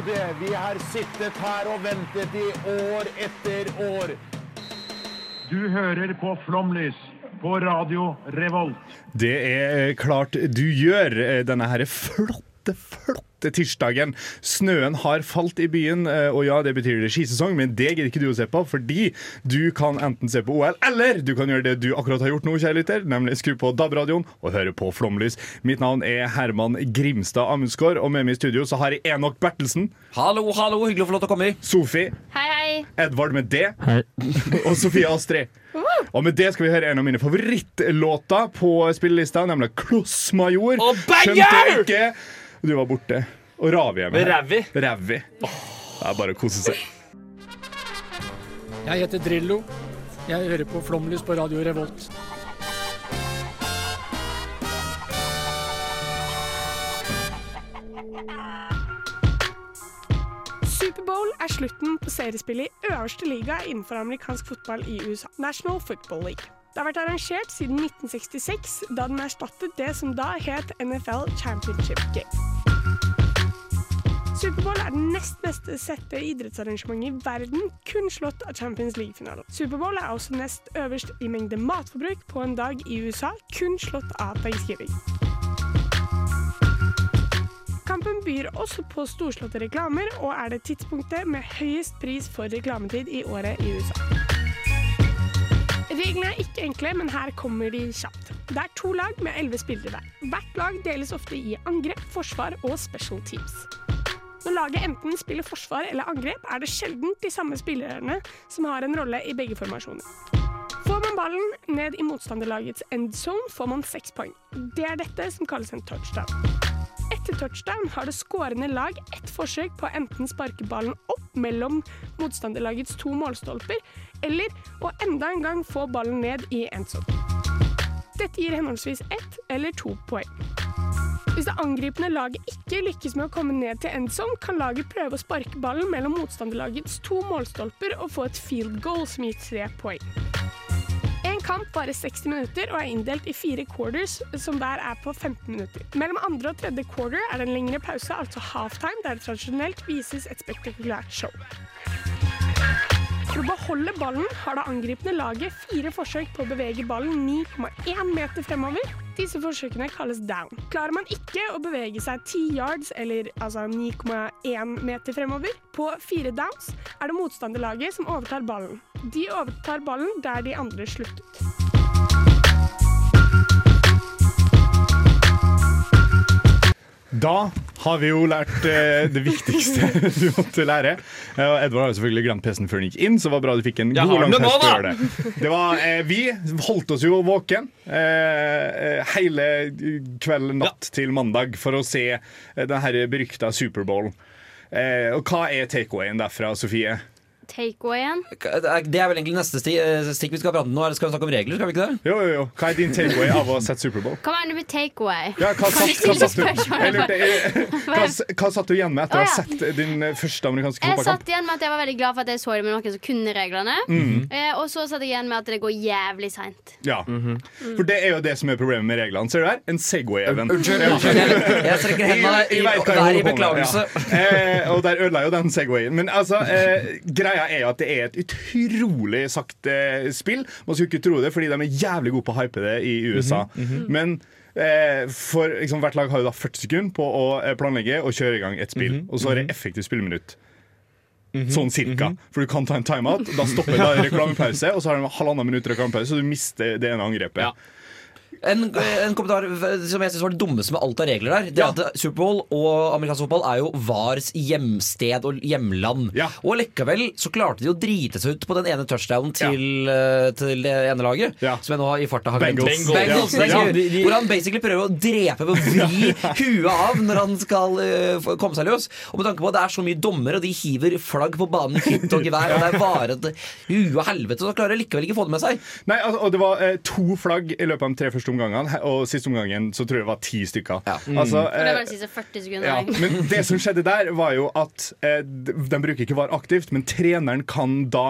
Tålmodige. Vi har sittet her og ventet i år etter år. Du hører på Flomlys på Radio Revolt. Det er klart du gjør eh, denne her flotte, flotte tirsdagen. Snøen har falt i byen, eh, og ja, det betyr det skisesong, men det gidder ikke du å se på, fordi du kan enten se på OL, eller du kan gjøre det du akkurat har gjort nå, kjære lytter, nemlig skru på DAB-radioen og høre på Flomlys. Mitt navn er Herman Grimstad Amundsgaard, og med meg i studio så har jeg Enok Bertelsen, Hallo, hallo, hyggelig å få lov til å komme i. Sofie, Hei, hei. Edvard med D, og Sofie Astrid. Og med det skal vi høre en av mine favorittlåter på spillelista, nemlig Klossmajor. Og banger! Skjønte ikke. Du var borte. Og Ravi er med. Rævi. Rævi. Det er bare å kose seg. Jeg heter Drillo. Jeg hører på Flomlys på Radio Revolt. Superbowl er slutten på seriespillet i øverste liga innenfor amerikansk fotball i USA, National Football League. Det har vært arrangert siden 1966, da den erstattet det som da het NFL Championship Game. Superbowl er den nest beste sette idrettsarrangementet i verden, kun slått av Champions League-finalen. Superbowl er også nest øverst i mengde matforbruk på en dag i USA, kun slått av Thanksgiving. Kampen byr også på storslåtte reklamer, og er det tidspunktet med høyest pris for reklametid i året i USA. Reglene er ikke enkle, men her kommer de kjapt. Det er to lag med elleve spillere hver. Hvert lag deles ofte i angrep, forsvar og special teams. Når laget enten spiller forsvar eller angrep, er det sjelden de samme spillerne som har en rolle i begge formasjoner. Får man ballen ned i motstanderlagets endzone, får man seks poeng. Det er dette som kalles en touchdown. Etter touchdown har det skårende lag ett forsøk på å enten sparke ballen opp mellom motstanderlagets to målstolper, eller å enda en gang få ballen ned i endzone. Dette gir henholdsvis ett eller to poeng. Hvis det angripende laget ikke lykkes med å komme ned til endzone, kan laget prøve å sparke ballen mellom motstanderlagets to målstolper og få et field goal som gir tre poeng. En kamp varer 60 minutter og er inndelt i fire quarters, som der er på 15 minutter. Mellom andre og tredje quarter er det en lengre pause, altså halftime, der det tradisjonelt vises et spektakulært show. For å beholde ballen har det angripende laget fire forsøk på å bevege ballen 9,1 meter fremover. Disse forsøkene kalles down. Klarer man ikke å bevege seg 10 yards, eller altså 9,1 meter fremover, på fire downs, er det motstanderlaget som overtar ballen. De overtar ballen der de andre sluttet. Da har vi jo lært eh, det viktigste du måtte lære. Eh, og Edvard har jo selvfølgelig glemt PC-en før han gikk inn, så det var bra du fikk en god lang test gjøre det. det var, eh, vi holdt oss jo våken eh, eh, hele kveld natt til mandag for å se eh, den herre berykta Superbowl. Eh, og hva er takeawayen derfra, Sofie? Takeawayen. Det er vel egentlig neste eh, stikk vi skal prate om nå. Skal vi snakke om regler? skal vi ikke det? Jo, jo, jo. Hva er din takeaway av å ha sett Superbowl? Hva mener du med takeaway? Ja, hva, Kan satt, du hva, satt du, lurte, hva, hva satt du igjen med etter å ha sett din eh, første amerikanske Jeg satt igjen med at jeg var veldig glad for at jeg så det med noen som kunne reglene. Mhm. Eh, og så satt jeg igjen med at det går jævlig seint. Ja. For det er jo det som er problemet med reglene. Ser du her? En Segway-even. Unnskyld, unnskyld, jeg- strekker hendene i- i, i, i beklagelse. Ja. Eh, og der ødela jo den Segwayen. Men altså, eh, greia er jo at det er et utrolig sakte spill. Man skulle ikke tro det, fordi de er jævlig gode på å hype det i USA. Men eh, for liksom, hvert lag har jo da 40 sekunder på å eh, planlegge og kjøre i gang et spill. Og så er det effektivt spilleminutt. Sånn cirka. For du kan ta en timeout, da stopper da reklamepause, og så har du halvannet minutt reklamepause, så du mister det ene angrepet. En, en kommentar som jeg synes var det dummeste med alt av regler der. Det er at Superbowl og amerikansk fotball er jo VARs hjemsted og hjemland. Ja. Og likevel så klarte de å drite seg ut på den ene touchdownen til, ja. til det ene laget. Ja. Som jeg nå i farta har glemt. Bengals. Bengals, Ja. det er Ja. Hvor han basically prøver å drepe ved å vri huet av når han skal uh, komme seg løs. Og med tanke på at det er så mye dommer, og de hiver flagg på banen i hytt og gevær, og det er varet huet og helvete, så klarer de likevel ikke å få det med seg. Nei, altså, og Det var eh, to flagg i løpet av de tre første omgangene, og siste omgangen så tror jeg det var ti stykker. Ja. Altså, eh, det eh, var de siste 40 sekunder. ja, men det som skjedde der, var jo at eh, de, bruker ikke VAR aktivt, men treneren kan da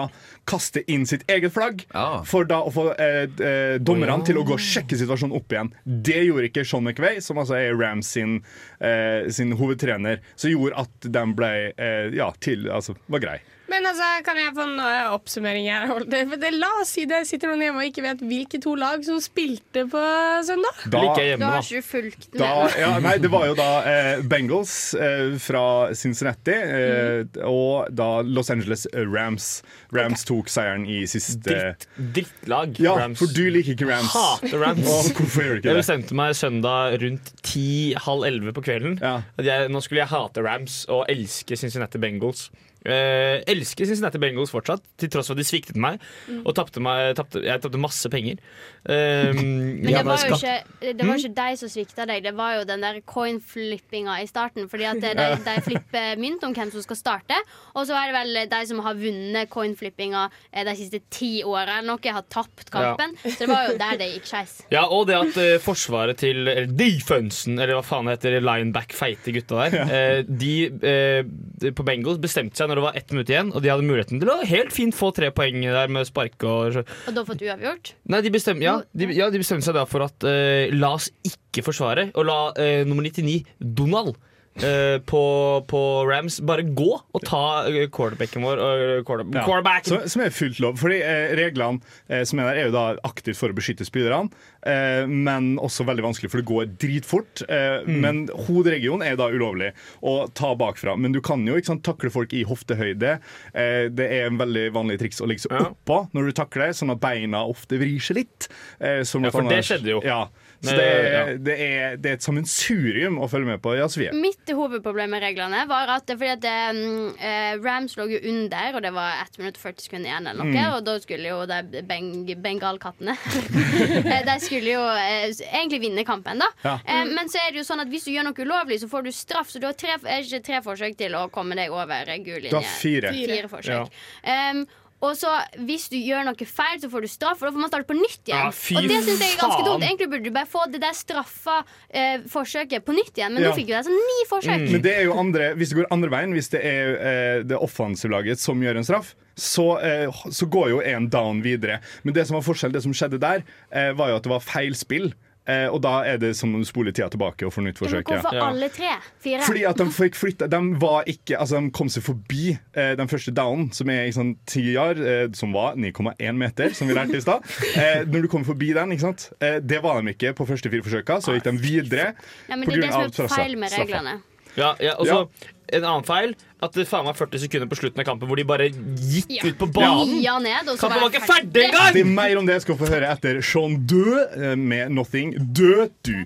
kaste inn sitt eget flagg Ja. for da å få eh, eh, dommerne til å gå og sjekke situasjonen opp igjen. Det gjorde ikke Sean McVay, som altså er Rams sin, eh, sin hovedtrener, som gjorde at de ble eh, ja, til, altså, var grei. Men altså, kan jeg få en oppsummering her? For det, la oss si det sitter noen hjemme og ikke vet hvilke to lag som spilte på søndag. Da, jeg Da Da har ikke du fulgt Da, ja, nei, det var jo da eh, Bengals eh, fra Cincinnati eh, og da Los Angeles Rams. Rams tok seieren i siste Dritt, drittlag. Ja, Rams. for du liker ikke Rams. Hater Rams. Og hvorfor gjør du ikke det? Jeg bestemte meg søndag rundt ti-halv elleve på kvelden. Ja. At jeg, nå skulle jeg hate Rams og elske Cincinnati Bengals. Eh, elsker Cincinnati Bengals fortsatt, til tross for at de sviktet meg. Og tapte meg, tapte, jeg tapte masse penger. Eh, Men det var jo ikke, det var ikke deg som svikta deg, det var jo den der coin-flippinga i starten. Fordi at de, de flipper mynt om hvem som skal starte. Og så er det vel de som har vunnet coin-flippinga eh, de siste ti åra eller noe, har tapt kampen. Så det var jo der det gikk skeis. Ja, og det at eh, forsvaret til eller defensen, eller hva faen det heter, lineback, feite gutta der, eh, de eh, på Bengals bestemte seg når det var ett minutt igjen, og de hadde muligheten til å helt fint få tre poeng der med sparke og Og da fått uavgjort. Nei, de bestemte, ja, de, ja, de bestemte seg da for at uh, la oss ikke forsvare, og la uh, nummer 99, Donald, eh, på, på Rams bare gå og ta eh, quarterbacken vår. Uh, quarterback. Ja. Quarterbacken! Som, som er fullt lov. Fordi eh, Reglene eh, som er der, er jo da aktivt for å beskytte spillerne, eh, men også veldig vanskelig, for det går dritfort. Eh, Men hoderegionen er da ulovlig å ta bakfra. Men du kan jo ikke sant, takle folk i hoftehøyde. Eh, det er en veldig vanlig triks å ligge så Ja. oppå når du takler, sånn at beina ofte vrir seg litt. eh, som Ja, for det skjedde jo. Ja. Så det er, ja. det, er, det er et sammensurium å følge med på. Ja, Sofie. Mitt hovedproblem med reglene var at fordi at mm, eh, Rams lå jo under, og det var 1 minutt og 40 sekunder igjen, eller noe, og da skulle jo de beng bengalkattene Eh, De skulle jo eh, egentlig vinne kampen, da. Ja. Eh, men så er det jo sånn at hvis du gjør noe ulovlig, så får du straff. Så du har tre, er ikke tre forsøk til å komme deg over gul linje. Du har fire. Fire forsøk. Um, og så Hvis du gjør noe feil, så får du straff, og da får man starte på nytt igjen. Ja, fy og det synes jeg er ganske dumt. Egentlig burde du bare få det der straffa eh, forsøket på nytt igjen, men Ja. nå fikk du sånn ni forsøk. Men det er jo andre, hvis det går andre veien, hvis det er eh, det offensive laget som gjør en straff, så, eh, så går jo en down videre. Men det som var forskjell, det som skjedde der, eh, var jo at det var feilspill. Eh, og da er det som om du spoler tida tilbake og får nytt Men forsøk. hvorfor Ja. alle tre? Fire? Fordi at de fikk flytta De var ikke Altså de kom seg forbi eh, den første downen, som er i sånn ti eh, som var 9,1 meter, som vi lærte i stad. Eh, når du kom forbi den, ikke sant eh, Det var de ikke på første fire forsøka, så gikk de videre. ja, men det er det som er feil med straffa. reglene. Ja, ja, og så En annen feil at det faen var 40 sekunder på slutten av kampen hvor de bare gikk Ja. ut på banen. Ja, ned, og så Kampen var ikke ferdig Det er mer om det jeg skal få høre etter Sean Død eh, med 'Nothing'. Død, du.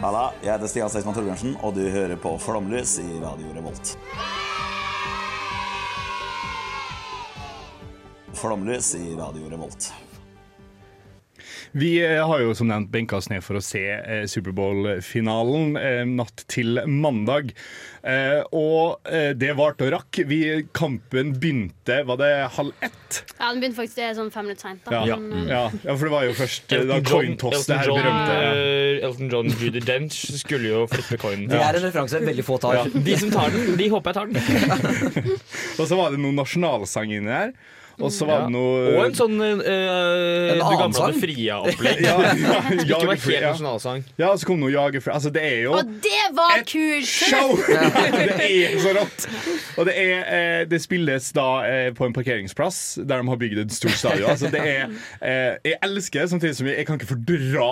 Halla, jeg heter Stian Seisman Torbjørnsen, og du hører på Flomlys i Radio Revolt. Flomlys i Radio Revolt. Vi eh, har jo som nevnt benka oss ned for å se eh, Superbowl-finalen eh, natt til mandag. Eh, og eh, det varte og rakk. Vi, kampen begynte Var det halv ett? Ja, den begynte faktisk det er sånn fem minutter seint. da. Ja, Men, ja. ja, for det var jo først eh, da Elton coin John, toss, det her John, berømte. eh, Elton John Judy Dench skulle jo flippe coinen. Det er en referanse veldig få tar. De som tar den, de håper jeg tar den. Og så var det noen nasjonalsang inni der. Og så var det noe Og en sånn eh, En Du annen gamle sang? Fria-opplegg. ja, ja, Ikke var Jagerfree, helt ja. nasjonalsang. ja, og så kom noe jagerfri. Altså, det er jo Og det var et kult! show! det er så rått. Og det, er, eh, det spilles da eh, på en parkeringsplass der de har bygd et stort stadion. Altså, det er, eh, jeg elsker det, samtidig som jeg, jeg kan ikke fordra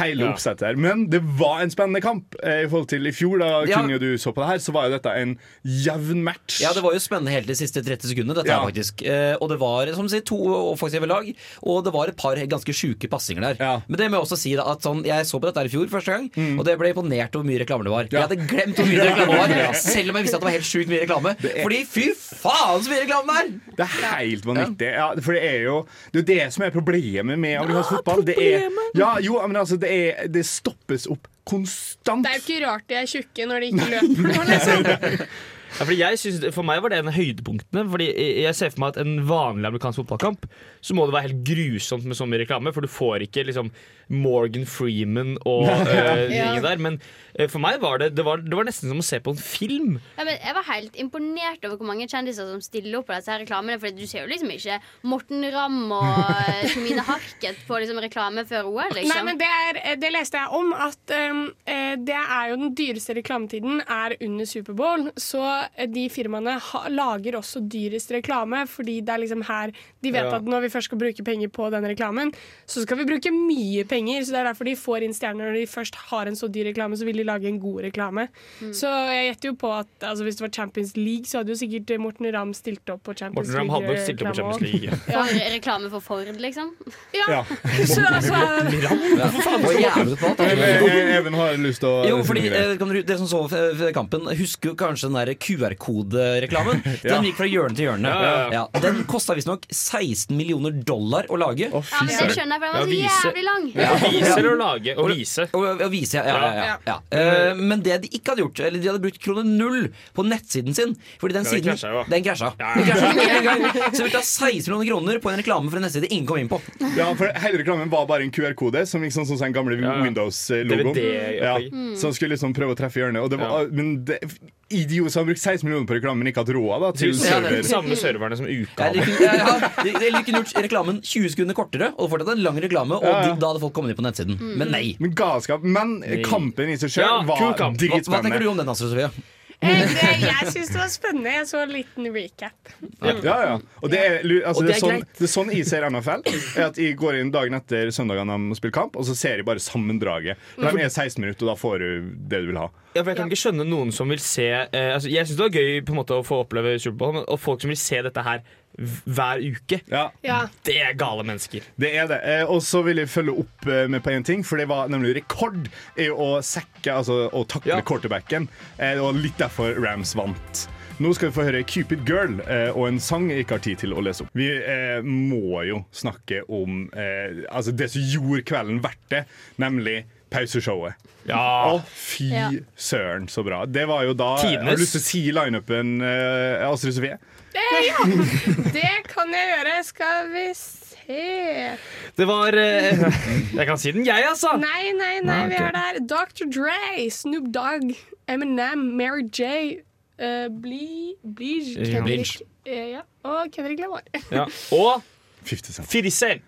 hele Ja. oppsettet her. Men det var en spennende kamp. Eh, I forhold til i fjor, da Ja. kunne du så på det her, så var jo dette en jevn match. Ja, det var jo spennende helt de siste 30 sekundene, dette Ja. faktisk. Eh, og det var som du sier, to offensive lag, og det var et par ganske sjuke passinger der. Ja. Men det må jeg også si da, at sånn, jeg så på dette her i fjor første gang, og det ble imponert over hvor mye reklame det var. Jeg hadde glemt hvor mye reklame det var, selv om jeg visste at det var helt sjukt mye reklame. Fordi fy faen så mye reklame det er! Det er helt vanvittig. Ja, for det er jo det, er det som er problemet med amerikansk fotball. Det er, ja, jo, men altså, det, er, det stoppes opp konstant. Det er jo ikke rart de er tjukke når de ikke løper. Liksom. Ja, synes, for meg var det en av høydepunktene. Fordi jeg ser for meg at En vanlig amerikansk fotballkamp Så må det være helt grusomt med så mye reklame. For du får ikke liksom Morgan Freeman og uh, Ja. der. Men uh, for meg var det, det, var, det var nesten som å se på en film. Ja, men jeg var helt imponert over hvor mange kjendiser som stiller opp på disse her reklamene. For du ser jo liksom ikke Morten Ramm og eh, Tomine Harket på liksom reklame før OL. Liksom. Nei, men det, er, det leste jeg om, at um, det er jo den dyreste reklametiden er under Superbowl. Så de firmaene ha, lager også dyrest reklame, fordi det er liksom her de vet Ja. at når vi først skal bruke penger på den reklamen, så skal vi bruke mye penger. Så det er derfor de får inn stjerner. Når de først har en så dyr reklame, så vil de lage en god reklame. Så jeg gjetter jo på at altså, hvis det var Champions League, så hadde jo sikkert Morten Ramm stilt opp på Champions Morten Ramm hadde nok stilt opp på Champions League. Ja. For reklame for Ford, liksom. Ja. Ja. Så, altså. Eh, Even har lyst til å Jo, fordi eh, dere, som så kampen, husker jo kanskje den der QR-kodereklamen. Den gikk fra hjørne til hjørne. Ja, ja, Ja, den kosta visstnok 16 millioner dollar å lage. Ja, men det skjønner jeg, for den var så jævlig lang. Ja. Å vise eller å lage? Å vise. Og, og vise, ja, ja, ja, ja, ja. Eh, men det de ikke hadde gjort, eller de hadde brukt krone null på nettsiden sin Fordi den siden. Den krasja. Ja, ja. Den krasja en gang. Så de brukte 16 millioner kroner på en reklame for en nettside ingen kom inn på. Ja, for Hele reklamen var bare en QR-kode, som gikk sånn som den gamle Windows-logoen. Som skulle liksom prøve å treffe hjørnet. Og det var, Men det, idioter som har brukt 16 millioner på reklame, men ikke hatt råd da, til server. Ja, samme serverne som uka de, kunne, ja, kunne gjort reklamen 20 sekunder kortere, og fortsatt en lang reklame, og Ja, da hadde folk kommet inn på nettsiden. Men nei. Men galskap. Men kampen i seg sjøl Ja, var dritspennende. Hva, hva tenker du om den, Astrid Sofie? Eh, det, jeg syns det var spennende. Jeg så en liten recap. Ja, ja. Og det er, altså, det er, sånn, det er sånn jeg ser NFL. Er at Jeg går inn dagen etter søndagene de spiller kamp, og så ser jeg bare sammendraget. For De er 16 minutter, og da får du det du vil ha. Ja, for Jeg kan ikke skjønne noen som vil se eh, altså, Jeg syns det var gøy på en måte å få oppleve Superbowl, men- og folk som vil se dette her hver uke. Ja, Ja. Det er gale mennesker. det er det. Eh, og så vil jeg følge opp eh, med på en ting, for det var nemlig rekord i å sekke, altså å takle Ja. quarterbacken. Eh, var litt derfor Rams vant. Nå skal vi få høre Cupid Girl eh, og en sang jeg ikke har tid til å lese opp. Vi eh, må jo snakke om eh, altså det som gjorde kvelden verdt det, nemlig pauseshowet. Ja. Å, fy Ja. søren, så bra. Det var jo da Tidenes. Har du lyst til å si lineupen, uh, Astrid Sofie? Det, ja, det kan jeg gjøre. Skal vi se Det var uh, Jeg kan si den, jeg, altså. Nei, nei, nei, Ah, vi ok. er der. Dr. Dre, Snoop Dogg, Eminem, Mary J. Uh, Bli, Blige, Kendrick uh, ja. og Kendrick Lamar. Ja. Og 50 Cent. 50 Cent,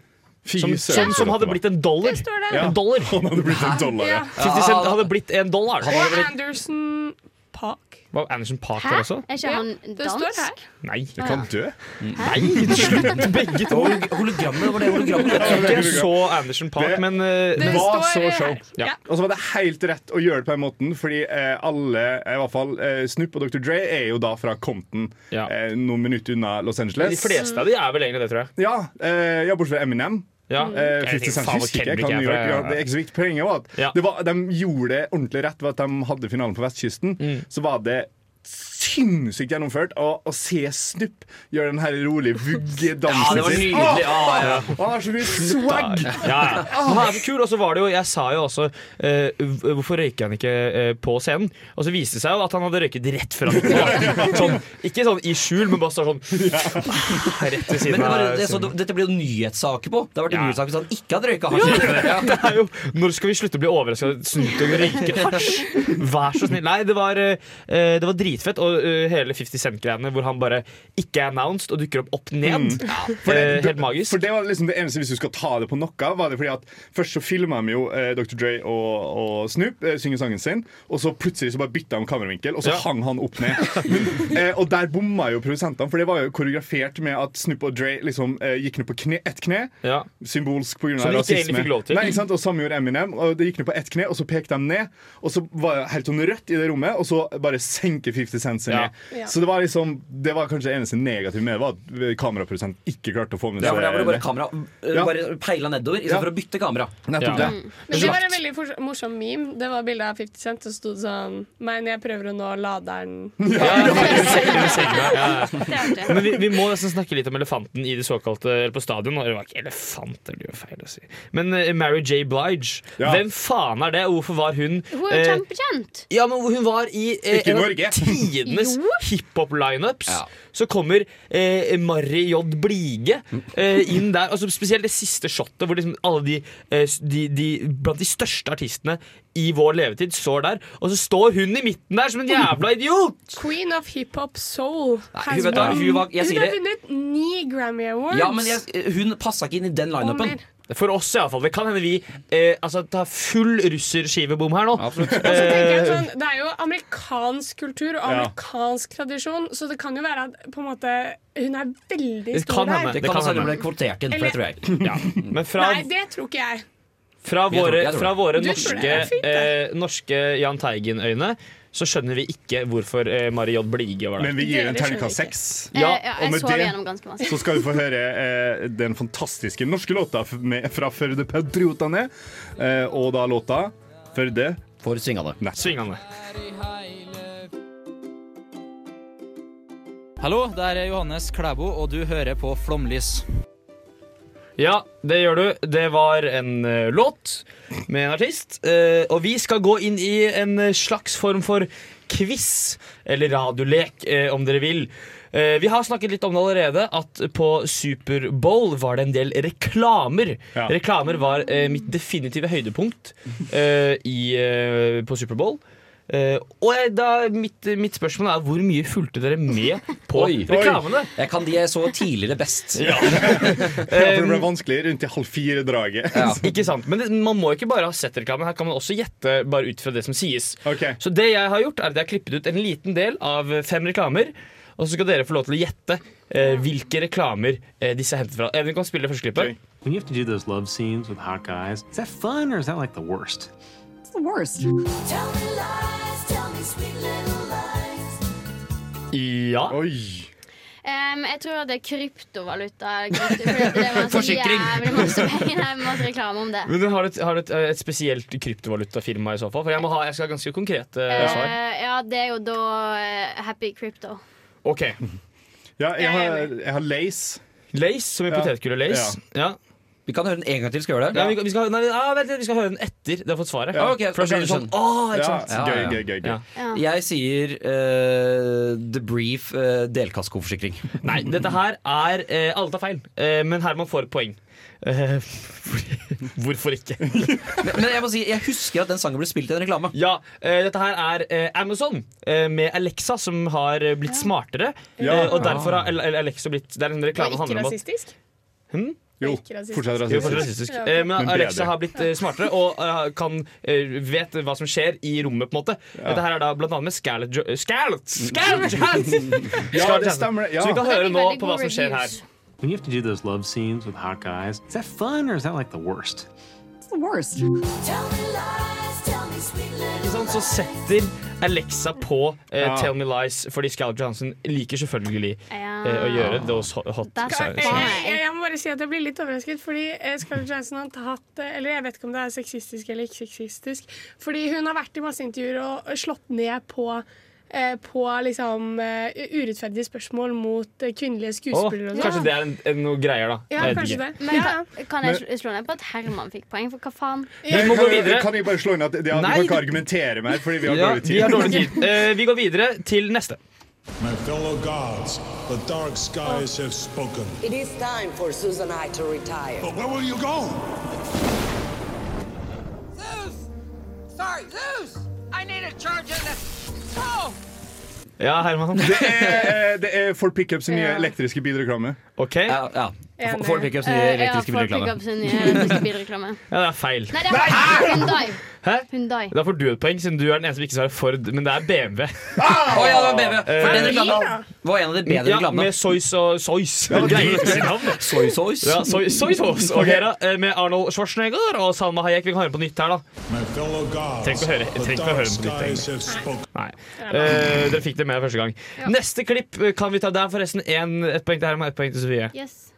som, som, som hadde blitt en dollar. Det står der. En dollar. Han hadde blitt en dollar, ja. Ja. 50 Cent hadde blitt en dollar. Og Anderson Park. Var Anderson Park Hæ? der også? Er ikke Ja, han det dansk? Nei. Det kan dø. Nei, slutt, begge to. Hol- Hologrammet, det var det hologrammet. Jeg tror ikke jeg så Anderson Park, Det- men eh, Det var så show. Ja. Og så var det helt rett å gjøre det på den måten, fordi eh, alle, i hvert fall eh, Snoop og Dr. Dre, er jo da fra Compton, Ja. eh, noen minutter unna Los Angeles. de fleste av de er vel egentlig det, tror jeg. Ja, eh, ja bortsett fra Eminem. Ja. Eh, 50 Cent husker ikke. Kan New York, ja, ja. det er ikke så viktig. Poenget var at Ja. det var, de gjorde det ordentlig rett ved at de hadde finalen på vestkysten. Mm. Så var det sinnssykt gjennomført. Å se Snupp gjøre den her rolige Ja, det var sin. nydelig. Han har så mye swag! Ja, ja. Men han er så kul, og så var det jo Jeg sa jo også uh, Hvorfor røyker han ikke uh, på scenen? Og så viste det seg jo at han hadde røyket rett før han gikk. Sånn, ikke sånn i skjul, men bare sånn rett ved siden av det, så, dette blir jo nyhetssaker på. Det har vært Ja. nyhetssaker hvis han ikke hadde røyka hasj. Ja. Det er jo, når skal vi slutte å bli overraska over og røyker hasj? Vær så snill. Nei, det var, uh, det var dritfett. Og eh, hele 50 Cent-greiene hvor han bare ikke er announced og dukker opp opp ned. Mm. For Eh, det, helt magisk. For det var liksom det eneste Hvis du skal ta det på noe, var det fordi at først så filma de jo eh, Dr. Dre og, og Snoop eh, synge sangen sin, og så plutselig så bare bytta de kameravinkel, og så Ja. hang han opp ned. eh, og der bomma jo produsentene, for det var jo koreografert med at Snoop og Dre liksom eh, gikk ned på kne, ett kne. Ja. Symbolsk pga. Som de ikke egentlig fikk lov til. Nei, ikke sant? Og samme gjorde Eminem. Og det gikk ned på ett kne, og så pekte de ned. Og så var det helt sånn rødt i det rommet, og så bare senker 50 Cent seg Ja. ned. Ja. Så det var liksom Det var kanskje det eneste negative med det, var at kameraprodusenten ikke klarte å få med Ja, seg for Der var det bare kamera eh, Ja. bare peila nedover Ja. istedenfor å bytte kamera. Nettopp Ja. det. Men det var en veldig morsom meme. Det var bilde av 50 Cent, og sto det sånn Men jeg prøver å nå laderen. Ja, ja. Er. Men vi, vi må nesten snakke litt om elefanten i det såkalte Eller på stadion. Eller det var ikke elefant, det blir jo feil å si. Men uh, Mary J. Blige, Ja. hvem faen er det? Hvorfor var hun Hun er jo eh, kjempekjent. Ja, men hun var i eh, Ikke i Norge. Tidenes hiphop-lineups. Ja. Så kommer eh, Marry J. Blige eh, inn der. Altså Spesielt det siste shotet, hvor liksom alle de, eh, de, de blant de største artistene i vår levetid står der. Og så står hun i midten der som en jævla idiot! Queen of hiphop soul. Nei, hun vet da, hun var- jeg Hun har vunnet ni Grammy Awards. Ja, men jeg, hun passa ikke inn i den lineupen. For oss iallfall. Det kan hende vi eh, altså, tar full russerskivebom her nå. Og så tenker jeg Eh, sånn, Det er jo amerikansk kultur og amerikansk tradisjon, så det kan jo være at på en måte hun er veldig stor der. Det kan hende hun ble kvotert inn, for det tror jeg. ja. Men fra, Nei, det tror ikke jeg. fra Jeg tror- våre, jeg tror fra våre norske, fint, eh, norske Jahn Teigen-øyne så skjønner vi ikke hvorfor eh, Mari J. Blige var der. Men vi gir en terningkast seks. Eh, Ja, ja, og med det-. Så skal du få høre eh, den fantastiske norske låta med, fra Førde Patriotane. Eh, og da låta Førde For svingende. Svingende. Hallo, det er Johannes Klæbo, og du hører på Flomlys. Ja, det gjør du. Det var en uh, låt med en artist. Uh, og vi skal gå inn i en slags form for quiz, eller radiolek, uh, om dere vil. Vi har snakket litt om det allerede, at på Superbowl var det en del reklamer. Ja. Reklamer var mitt definitive høydepunkt i, på Superbowl. Eh, og jeg, da, mitt, mitt spørsmål er hvor mye fulgte dere med på Oi. reklamene? Jeg kan de jeg så tidligere best. Ja, det ble vanskelig rundt i halv fire-draget. Ja. Ikke sant, Men det, man må ikke bare ha sett reklamen. Her kan man også gjette bare ut fra det som sies. Okay. Så det jeg har gjort er at jeg har klippet ut en liten del av fem reklamer. Og så skal dere få lov til å gjette eh, hvilke reklamer eh, disse er hentet fra. Even kan spille det første klippet. When you have to do those love scenes with hot guys, is that fun or is that like the worst? It's the worst. Ja. Oi. Um, jeg tror at det er kryptovaluta. Krypto, det var så Forsikring. jævlig masse penger. Det er masse reklame om det. Men du har et, har et, et spesielt kryptovalutafirma i så fall? For jeg, må ha, jeg skal ha ganske konkrete uh, svar. ja, det er jo da uh, Happy Crypto. Ok. Ja, jeg har, jeg har Lace. Lace, som i Ja. potetgull-lace. Ja. Vi kan høre den en gang til. Skal vi gjøre det? Ja, vi, vi, skal, nei, ah, vent, litt, vi skal høre den etter det har fått svaret. Ja, ok, For da skjønner sånn, oh, ikke sant? Ja, gøy, gøy, gøy. gøy. Ja. Ja. Jeg sier uh, The Brief uh, delkaskoforsikring. Nei, dette her er uh, Alle tar feil, uh, men Herman får et poeng. Eh, hvorfor ikke? Men, men jeg må si, jeg husker at den sangen ble spilt i en reklame. Ja, uh, dette her er uh, Amazon eh, med Alexa som har blitt smartere. Ja. Og derfor har Al- Al- Alexa blitt Det er en reklame reklame som ikke handler om at rasistisk. Hm? Jo, fortsatt rasistisk. Eh, men Alexa har blitt eh, smartere og eh, kan vet hva som skjer i rommet. på en måte Dette her er da blant annet med Scarlett Jo- Scarlett! Scarlett! Ja, det stemmer. Så vi kan høre nå på hva som skjer her. When you have to do those love scenes with hot guys, is that fun or is that like the worst? It's the worst. Ikke sant? Så setter Alexa på eh, Ja. Tell Me Lies fordi Scarlett Johansson liker selvfølgelig eh, å gjøre those hot, hot That's Jeg, jeg, jeg må bare si at jeg blir litt overrasket, fordi eh, Scarlett Johansson har tatt eh, Eller jeg vet ikke om det er sexistisk eller ikke sexistisk. Fordi hun har vært i masse intervjuer og slått ned på på liksom eh, urettferdige spørsmål mot eh, kvinnelige skuespillere Oh, kanskje det er en, en, noe greier, da. Ja, Jeg kanskje det. Men Ja. kan, kan jeg slå ned på at Herman fikk poeng? For hva faen? Vi må gå Kan, videre. kan jeg bare slå inn at ja, Vi Nei, kan ikke argumentere mer, fordi vi har Ja, dårlig tid. vi har dårlig tid. uh, vi går videre til neste. My fellow gods, the dark skies have spoken. It is time for Susan and I to retire. But where will you go? Zeus! Sorry, Zeus! I need a charge in the... Ja, Herman. Det er, det er Ford Pickups nye elektriske bilreklame. Ok. Ja, ja. Enig. Ford Pickups nye Eh, elektriske bilreklame. Nye elektriske bilreklame. Ja, det er feil. Nei, det er Hyundai. Hæ? Hyundai. Da får du et poeng, siden du er den eneste som ikke svarer Ford, men det er BMW. Å ja, det var BMW. For den Eh, reklamen var en av de bedre Ja, med soys og soys. Greier å si navn. Soy sauce. Ja, soy. Ok, da. eh, Med Arnold Schwarzenegger og Salma Hayek. Vi kan høre på nytt her, da. My Trenger ikke å høre, trenger ikke å høre på nytt. egentlig. Nei. Uh, dere fikk det med første gang. Neste klipp eh, kan vi ta. Det er forresten en, et poeng til Herman, ett poeng til Sofie. Yes.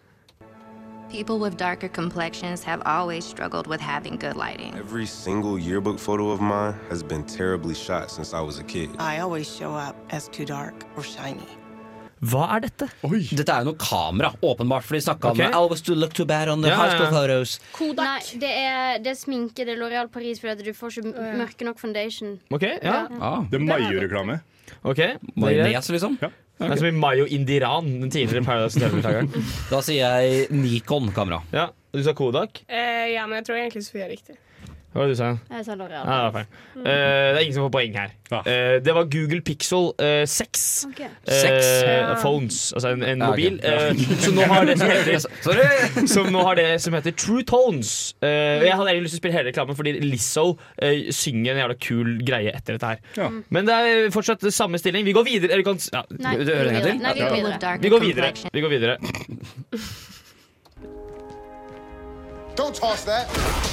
People with darker complexions have always struggled with having good lighting. Every single yearbook photo of mine has been terribly shot since I was a kid. I always show up as too dark or shiny. Hva er dette? Dette er jo noe kamera, åpenbart, for de snakka okay. om I always do look too bad on the Ja, high school photos. Kodak. Nei, det er, det er sminke. Det er L'Oreal Paris fordi at du får ikke mørke nok foundation. Ok, ja. Ah. Det er Mayo-reklame. Ok. Majones, liksom. Ja. Det er som i Mayo Indiran, den tidligere Paradise Hotel-deltakeren. Da sier jeg Nikon-kamera. Ja, du sa Kodak. Eh, ja, men jeg tror egentlig Sofie er riktig. Hva var det du sa? Jeg sa L'Oreal. Ja, det mm. Eh, det er ingen som får poeng her. Eh, det var Google Pixel uh, 6. Ok. Eh, Seks? phones, altså en, en Ja, mobil. Ja. Eh, som nå har det som heter Som nå har det som heter True Tones. Eh, jeg hadde egentlig lyst til å spille hele reklamen fordi Lizzo eh, synger en jævla kul greie etter dette her. Ja. Men det er fortsatt samme stilling. Vi går videre. Eller, kan, ja, Nei, Du vi går en gang videre. til? Nei, vi går videre. vi går videre. Vi går videre. Don't toss that.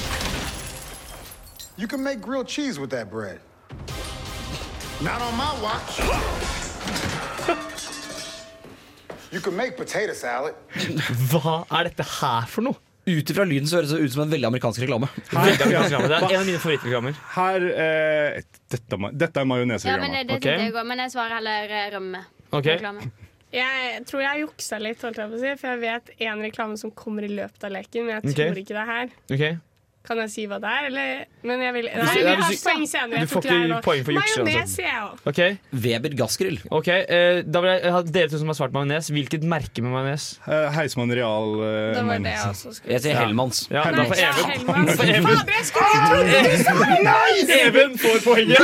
You can make grilled cheese with that bread. Not on my watch. You can make potato salad. Hva er dette her for noe? Ut ifra lyden så høres det ut som en veldig amerikansk reklame. Veldig amerikansk reklame. Det er en av mine favorittreklamer. Her eh, dette, er ma- dette er Ja, men majonesreklame. det Ok. tenkte jeg òg. Men jeg svarer heller eh, rømme. Ok. Reklame. Jeg tror jeg juksa litt, holdt jeg på å si, for jeg vet en reklame som kommer i løpet av leken, men jeg Ok. tror ikke det er her. Ok. Kan jeg si hva det er, eller? Men jeg vil Nei, vi har du- poeng senere. du får ikke poeng for jukse. Majones sier jeg òg. Ok, Weber gassgrill. ok eh, Da vil jeg ha dere to som har svart majones. Hvilket merke med majones? Uh, Heismann Real Uh, Det var det jeg også skulle Jeg sier Hellmanns. Ja, Herman da Nei, får ja, Even. Hellmans. Even. Fader, jeg skulle ikke trodd! Even får poenget!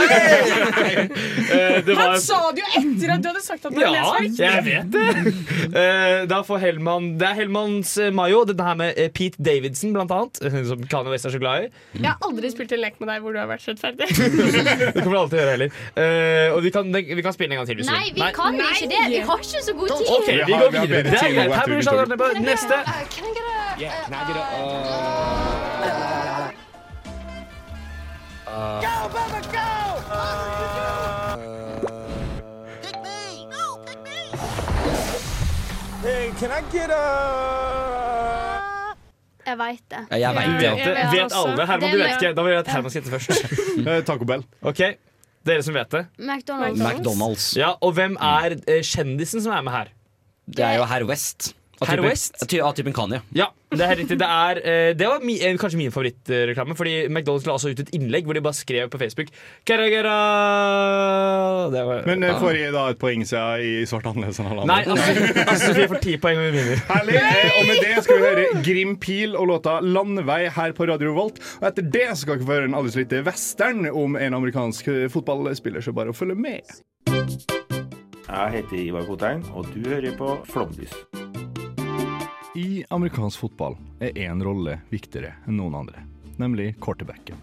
uh, det var Han sa det jo etter at du hadde sagt at majones Ja, var riktig. jeg vet det! Eh, da får Hellmann Det er Hellmanns eh, Mayo. Denne her med eh, Pete Davidson, blant annet. eh, Som kan West er så glad i. Jeg har aldri spilt en lek med deg hvor du har vært rettferdig. Det kommer du alltid til å gjøre heller. Uh, og vi kan, vi kan spille en gang til. hvis du Nei, vi kan ikke det. Vi har ikke så god tid. Ok, vi går videre. Det er greit. Her blir sånn på neste. Go, Bubba, go! Hey, can I get a Jeg veit det. Jeg vet det. vet det. Jeg vet Vet alle. Herman, du vet ikke. Da vil jeg at Herman skal gjette først. Eh, Taco Bell. Ok, Dere som vet det. McDonald's. McDonald's. Ja, Og hvem er eh, kjendisen som er med her? Det er jo Herr West. Herr West? Av ty- Av typen Kanye. Ja, det er riktig. Det, er, eh, det var mi, eh, kanskje min favorittreklame. Fordi McDonald's la også ut et innlegg hvor de bare skrev på Facebook Gara, gara! Det var, Men eh, får jeg da et poeng siden i svart annerledes enn alle Nei, andre? altså, altså vi får ti poeng og vi vinner. Herlig. Eh, Og med det skal vi høre Grim Pil og låta 'Landevei' her på Radio Volt. Og etter det skal dere få høre en aldri så lite western om en amerikansk eh, fotballspiller, så bare å følge med. Jeg heter Ivar Kotein, og du hører på Flomlys. I amerikansk fotball er én rolle viktigere enn noen andre, nemlig quarterbacken.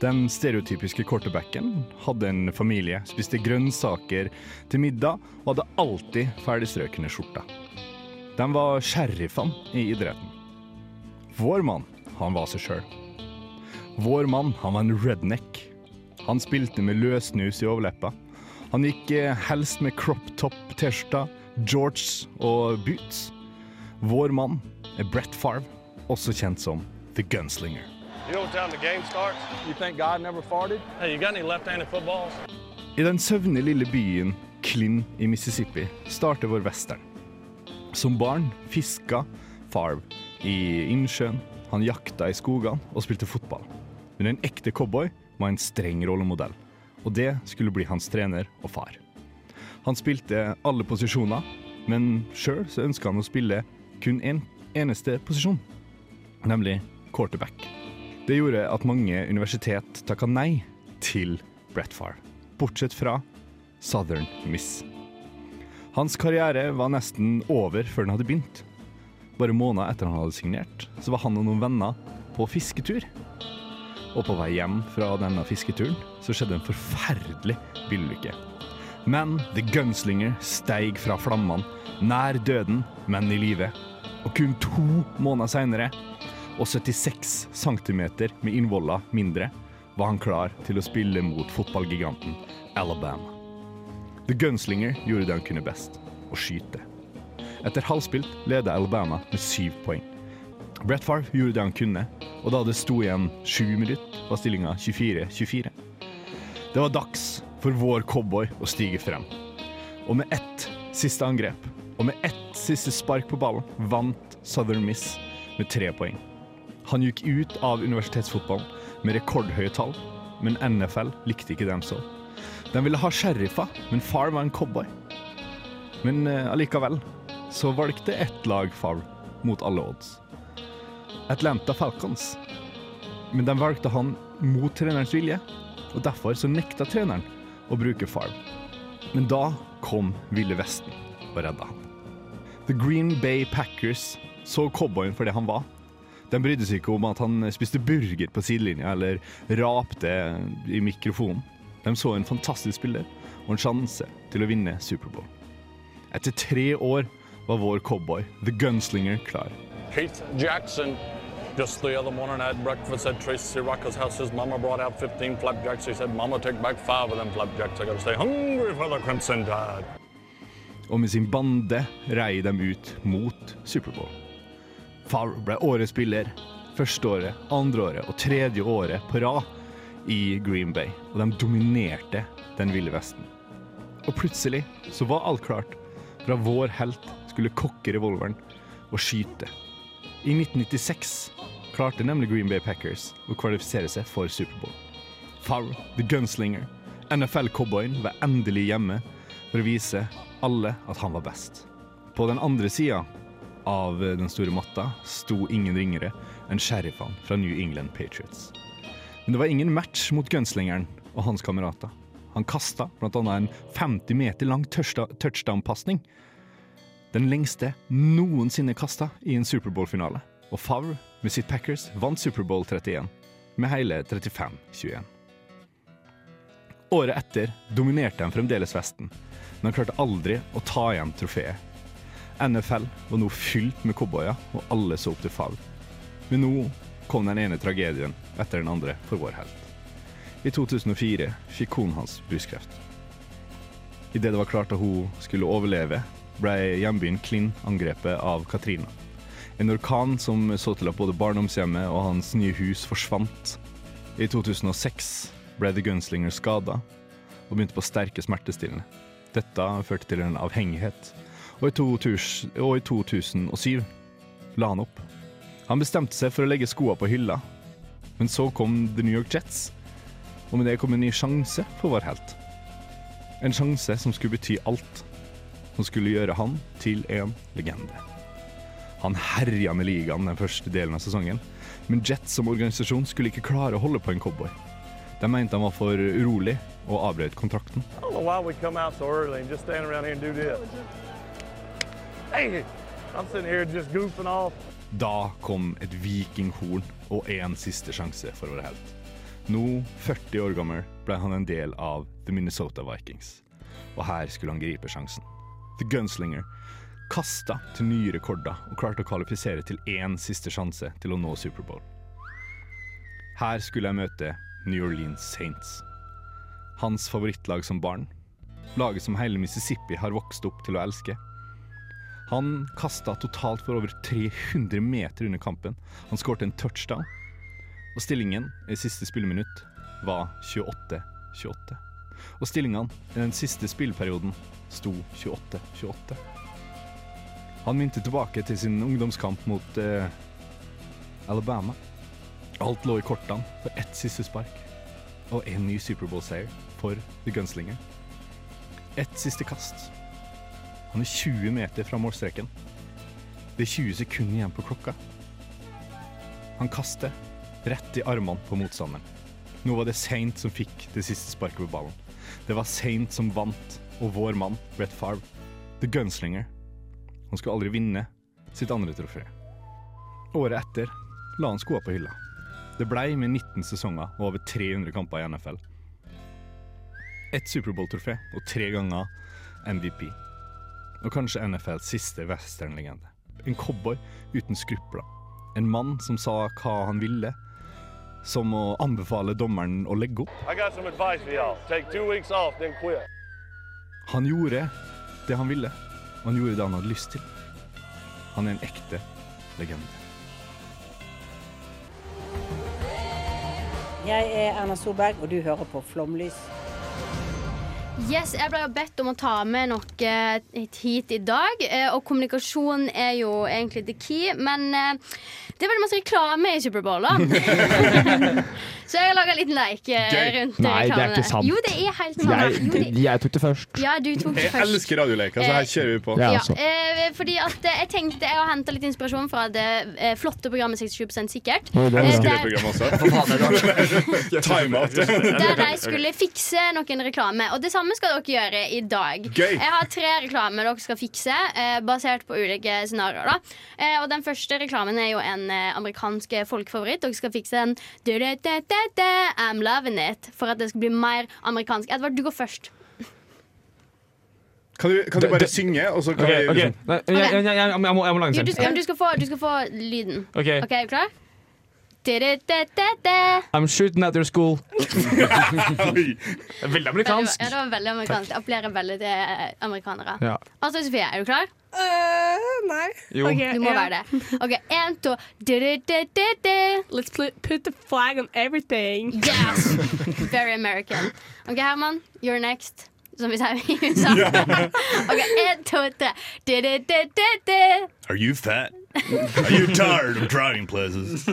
Den stereotypiske quarterbacken hadde en familie, spiste grønnsaker til middag og hadde alltid ferdigstrøkne skjorter. De var sheriffene i idretten. Vår mann, han var seg sjøl. Vår mann, han var en redneck. Han spilte med løssnus i overleppa. Han gikk eh, helst med crop top-T-skjorta, Georges og boots. Vår mann er Brett Favre, også kjent som The Gunslinger. You know what time the game starts? You think God never farted? Hey, you got any left-handed footballs? I den søvnige lille byen Klin i Mississippi starter vår western. Som barn fiska Favre i innsjøen, han jakta i skogene og spilte fotball. Men en ekte cowboy var en streng rollemodell, og det skulle bli hans trener og far. Han spilte alle posisjoner, men sjøl så ønska han å spille kun én en eneste posisjon, nemlig quarterback. Det gjorde at mange universitet takka nei til Brett Favre, bortsett fra Southern Miss. Hans karriere var nesten over før den hadde begynt. Bare måneder etter han hadde signert, så var han og noen venner på fisketur. Og på vei hjem fra denne fisketuren så skjedde en forferdelig bilulykke. Men The Gunslinger steig fra flammene, nær døden, men i live. Og kun to måneder seinere, og 76 cm med innvoller mindre, var han klar til å spille mot fotballgiganten Alabama. The Gunslinger gjorde det han kunne best, å skyte. Etter halvspilt ledet Alabama med syv poeng. Brett Favre gjorde det han kunne, og da det sto igjen sju minutter, var stillinga 24-24. Det var dags for vår cowboy å stige frem. Og med ett siste angrep, og med ett siste spark på ballen, vant Southern Miss med tre poeng. Han gikk ut av universitetsfotballen med rekordhøye tall, men NFL likte ikke dem så. De ville ha sheriffer, men far var en cowboy. Men eh, allikevel så valgte ett lag far mot alle odds. Atlanta Falcons. Men de valgte han mot trenerens vilje, og derfor så nekta treneren å bruke Farm. Men da kom Ville Vesten og redda han. The Green Bay Packers så cowboyen for det han var. De brydde seg ikke om at han spiste burger på sidelinja eller rapte i mikrofonen. De så en fantastisk spiller og en sjanse til å vinne Superbowl. Etter tre år var vår cowboy, The Gunslinger, klar. Keith Jackson, just the other morning I had breakfast at Tracy Rocker's house. His mama brought out 15 flapjacks. He said, Mama, take back five of them flapjacks. I gotta stay hungry for the Crimson Tide. Og med sin bande rei de ut mot Superbowl. Favre ble årets spiller første året, andre året og tredje året på rad i Green Bay, og de dominerte den ville vesten. Og plutselig så var alt klart Fra vår helt skulle kokke revolveren og skyte. I 1996 klarte nemlig Green Bay Packers å kvalifisere seg for Superbowl. Favre, The Gunslinger, NFL-cowboyen, var endelig hjemme for å vise alle at han var best. På den andre sida av den store matta sto ingen ringere enn sheriffene fra New England Patriots. Men det var ingen match mot gunslingeren og hans kamerater. Han kasta bl.a. en 50 meter lang touchdown-pasning. Den lengste noensinne kasta i en Superbowl-finale. Og Favre med sitt Packers vant Superbowl 31 med hele 35-21. Året etter dominerte de fremdeles Vesten, men de klarte aldri å ta igjen trofeet. NFL var nå fylt med cowboyer, og alle så opp til Favre. Men nå kom den ene tragedien etter den andre for vår helt. I 2004 fikk konen hans brystkreft. Idet det var klart at hun skulle overleve, ble hjembyen Klinn angrepet av Katrina. En orkan som så til at både barndomshjemmet og hans nye hus forsvant. I 2006 ble The Gunslinger skada og begynte på sterke smertestillende. Dette førte til en avhengighet, og i, 2000, og i 2007 la han opp. Han bestemte seg for å legge skoene på hylla, men så kom The New York Jets, og med det kom en ny sjanse for vår helt. En sjanse som skulle bety alt, som skulle gjøre han til en legende. Han herja med ligaen den første delen av sesongen, men Jets som organisasjon skulle ikke klare å holde på en cowboy. De mente han var for urolig og avbrøt kontrakten. Da kom et vikinghorn og en siste sjanse for vår helt. Nå, 40 år gammel, ble han en del av The Minnesota Vikings. Og her skulle han gripe sjansen. The Gunslinger kasta til nye rekorder og klarte å kvalifisere til én siste sjanse til å nå Superbowl. Her skulle jeg møte New Orleans Saints. Hans favorittlag som barn. Laget som hele Mississippi har vokst opp til å elske. Han kasta totalt for over 300 meter under kampen. Han skårte en touchdown. Og stillingen i siste spilleminutt var 28-28. Og stillingene i den siste spillperioden sto 28-28. Han mynte tilbake til sin ungdomskamp mot eh, Alabama. Alt lå i kortene for ett siste spark og en ny Superbowl-seier for The Gunslinger. Ett siste kast. Han er 20 meter fra målstreken. Det er 20 sekunder igjen på klokka. Han kaster rett i armene på motstanderen. Nå var det Saint som fikk det siste sparket på ballen. Det var Saint som vant, og vår mann, Brett Favre, The Gunslinger. Han skulle aldri vinne sitt andre trofé. Året etter la han skoa på hylla. Det blei med 19 sesonger og over 300 kamper i NFL. Ett Superbowl-trofé og tre ganger MVP. Og kanskje NFLs siste westernlegende. En cowboy uten skrupler. En mann som sa hva han ville, som å anbefale dommeren å legge opp. Han gjorde det han ville, og han gjorde det han hadde lyst til. Han er en ekte legende. Jeg er Erna Solberg, og du hører på Flomlys. Yes, Jeg ble bedt om å ta med noe eh, hit i dag. eh, Og kommunikasjon er jo egentlig the key. Men eh, det er veldig masse reklame i Superbowl. da. Så jeg har laga en liten leik rundt reklamene Nei, det er ikke sant. Jo, det er helt sant. Jo, det, Jeg, jeg tok det først. ja, du tok det Jeg elsker radioleker, så her kjører vi på. Ja, Ja, altså. eh, fordi at eh, jeg tenkte Jeg har henta litt inspirasjon fra det eh, flotte programmet 67 sikkert. Jeg det er Eh, Elsker det programmet også. Timeout. Der de skulle fikse noen reklame. Og det samme skal dere gjøre i dag. Gøy. Jeg har tre reklamer dere skal fikse, eh, basert på ulike scenarioer. Eh, og den første reklamen er jo en eh, amerikansk folkefavoritt. Dere skal fikse den I'm loving it, for at det skal bli mer amerikansk. Edvard, du går først. Kan du, kan du bare synge, og så kan okay, vi liksom Nei, jeg, jeg, jeg, jeg, må, jeg må lage en du, selv. skal, du, skal få, du skal få lyden. Ok. okay er du klar? I'm shooting at your school. Veldig amerikansk. Ja, det var veldig amerikansk. Jeg appellerer veldig til amerikanere. Ja. Altså, Sofie, er du klar? nei. Jo. Ok, Du må yeah. være det. OK, én, to. Let's put, put the flag on everything. Yes! Very American. OK, Herman, you're next. Som vi sier i USA. OK, én, to, tre. Are you fat? Are you tired of driving places?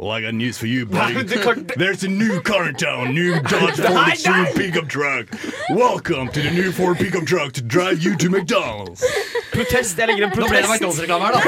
Well, I got news for you, buddy. There's a new car in town, new Dodge Ford Extreme pickup truck. Welcome to the new Ford pickup truck to drive you to McDonald's. Protest. Jeg legger en protest. Nå ble det. McDonald's-reklame her, da.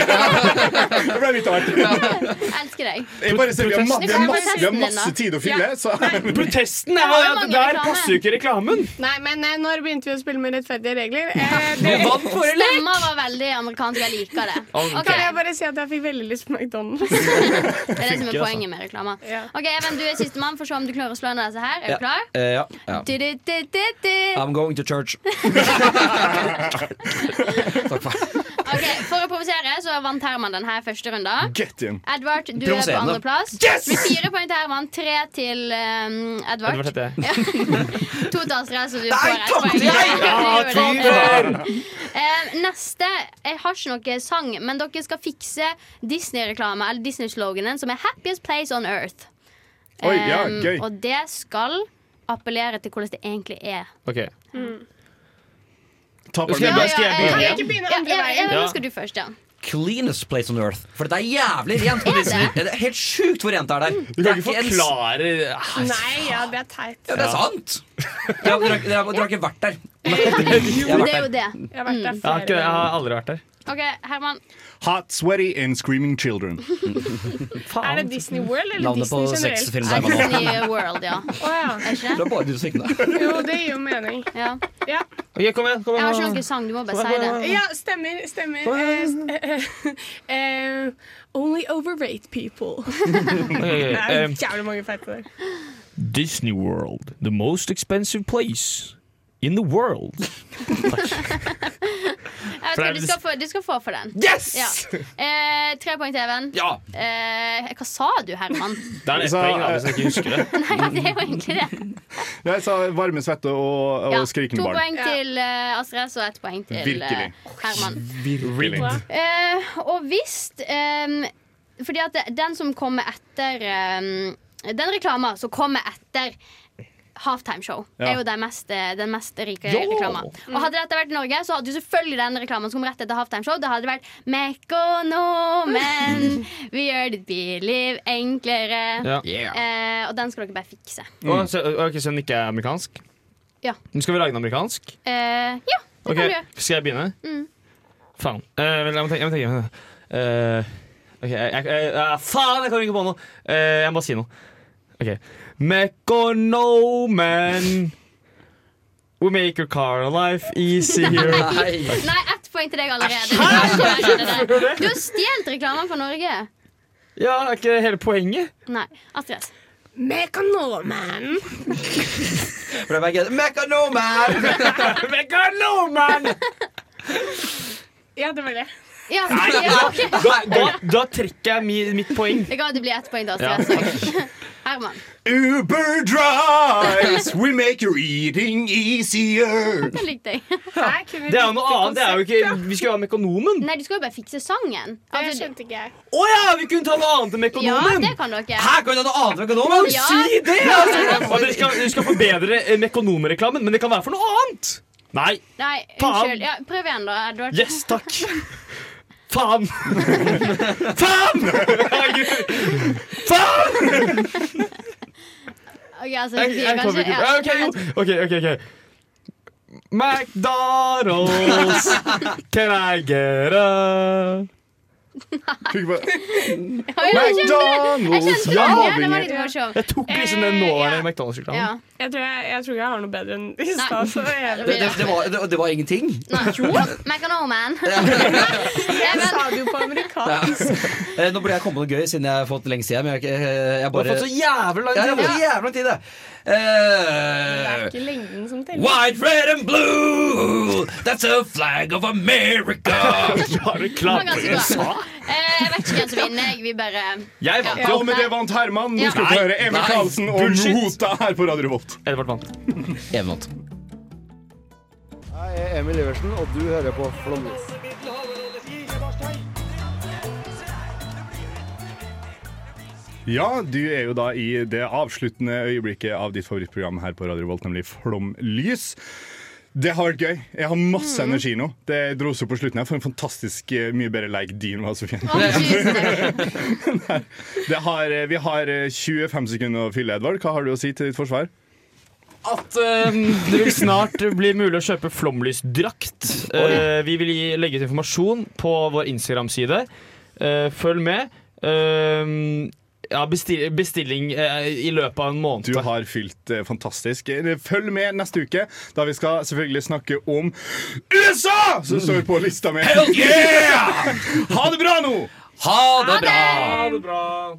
Det ble litt artig. Jeg elsker deg. Jeg bare ser, vi, har ma vi, har masse, vi har masse tid å fylle, så Protesten er at der passer jo ikke reklamen. Nei, men eh, når begynte vi å spille med rettferdige regler? Eh! Stemma var veldig amerikansk. Jeg liker det. Kan jeg bare si at jeg fikk veldig lyst på McDonald's? Det er det som er poenget med reklame. Ok, Even, du er sistemann. Få se om du klarer å slå ned disse her. Er du klar? Eh, ja. I'm going to church. Takk for Ok, For å provosere så vant Herman denne første runden. get in. Edvard, du er på andreplass. Yes! Med fire poeng til Herman, tre til um, Edvard. Edvard heter to til Astrid, så du Nei, får ett poeng. Ja, Ja, det gjorde det. Eh, neste Jeg har ikke noe sang, men dere skal fikse Disney-reklame, eller Disney-sloganen, som er 'Happiest place on earth'. Oi, ja, Um. Og det skal appellere til hvordan det egentlig er. Ok. Taperen Skal jeg begynne? Ja, ja, Ja. nå skal du først, ja. Cleanest place on earth. For det er jævlig rent. Er det? Det er helt sjukt hvor rent det er der. Du kan ikke forklare Nei, ja, det er teit. Ja, det er sant! Ja, dere, har- ikke vært der. Det er jo det. Jeg har vært der Jeg har, ikke, flere jeg har aldri vært der. OK, Herman. Hot, sweaty and screaming children. Er det Disney World eller Navnet Disney generelt? Disney World, ja. Oh, ja. Er ikke Det det? er bare du som det. Jo, det gir jo mening. Ja. Ja, Okay, Kom igjen. kom Jeg har ikke noen sang, du må bare si det. ja stemmer. stemmer. Eh, eh, eh, only overrate people. Ok, Det ok, er um, jævlig mange feite der. Disney World, the most expensive place in the world. Takk. vet du, skal få, du skal få for den. Yes! Ja. Eh, tre poeng til Even. Ja. Eh, hva sa du, Herman? Det er ett poeng, hvis jeg ikke husker det. Nei, det er jo egentlig det. Jeg sa varme, svette og, og Ja, skrikende to barn. poeng til uh, Astrid og ett poeng til Virkelig. eh, Herman. Virkelig. Eh, og hvis um, Fordi at den som kommer etter um, Den reklama som kommer etter Halftime-show Ja. er jo den mest, eh, den mest rike reklama. Og hadde dette vært i Norge, så hadde jo selvfølgelig den reklamen som kom rett etter Halftime-show, det hadde vært Mekonomen, vi gjør ditt byliv enklere. Ja. Eh, og den skal dere bare fikse. Og, så, ok, så den ikke er amerikansk? Ja. Men skal vi lage den amerikansk? Eh, ja, det okay. kan du gjøre. Skal jeg begynne? Mm. Faen. Eh, vel, jeg må tenke. Jeg må tenke. Eh, okay, jeg, jeg, jeg, ah, faen, jeg kan ikke på noe! Eh, jeg må bare si noe. Ok. Mekonomen. Ja. We make your car life easier. Nei. Nei, ett poeng til deg allerede. Du, har stjålet reklamen for Norge. Ja, er ikke det hele poenget? Nei. Astrid S. Mekanoman. Mekanoman! Mekanoman! Ja, det var det. Ja, det ja, ok. da, da, da trekker jeg mitt poeng. Det blir ett poeng til Ja. Astrid S. Herman. Uber drives we make your eating easier. Det likte jeg. Det er jo noe annet. Det er jo ikke, vi skal jo ha Mekonomen. Nei, du skal jo bare fikse sangen. Altså, Det skjønte ikke jeg. Å ja! Vi kunne ta noe annet enn Ja, Mekonomen. det kan dere. Her kan vi ta noe annet enn Mekonomen! Ja. Si det! Altså. Og dere skal, dere skal forbedre eh, Mekonomen-reklamen, men det kan være for noe annet. Nei. Nei, Faen. unnskyld. Ja, prøv igjen, da, Edward. Yes, takk. Faen! Faen! Faen! Ok, altså, Jeg, jeg kanskje ja. Ja, OK. OK, OK. McDonald's, can I get a Fikk bare- Ja, jeg skjønte det. Jeg McDonald's, ja, det. Det. Jeg tok liksom den nåværende McDonald's-reklamen. Ja. Jeg tror jeg, jeg tror jeg har noe bedre enn i stad. Det, det, det, var, det, det var ingenting. Nei, Mechanoman. Jeg sa det jo på amerikansk. Eh, Nå burde jeg komme på noe gøy, siden jeg har fått lengst hjem Men jeg, Du har fått så jævlig lang tid jeg har tid. Det. Er ikke lengden som teller. White, red and blue, that's a flag of America. I ganske bra. USA. Eh, Jeg vet ikke hvem som vinner. Jeg vil bare Jeg vant. Ja, med det vant Herman. Nå skal vi høre Emil Karlsen og. Mota her på Radio Revolt. Edvard vant. Even vant. Jeg er Emil Iversen, og du hører på Flomlys. Ja, du er jo da i det avsluttende øyeblikket av ditt favorittprogram her på Radio Volt, nemlig Flomlys. Det har vært gøy. Jeg har masse energi nå. Det dro seg på slutten. Jeg får en fantastisk eh, mye bedre leik din var, Sofie. Har, eh, vi har eh, 25 sekunder å fylle, Edvard. Hva har du å si til ditt forsvar? At uh, det vil snart bli mulig å kjøpe flomlysdrakt. Uh, vi vil gi, legge ut informasjon på vår Instagram-side. Uh, følg med. Eh, ja, bestil, bestilling eh, i løpet av en måned. Du har fylt eh, fantastisk. Eh, Følg med neste uke, da vi skal selvfølgelig snakke om USA! Som står på lista mi. Hell yeah! Ha det bra nå! Ha det bra! Ha det bra.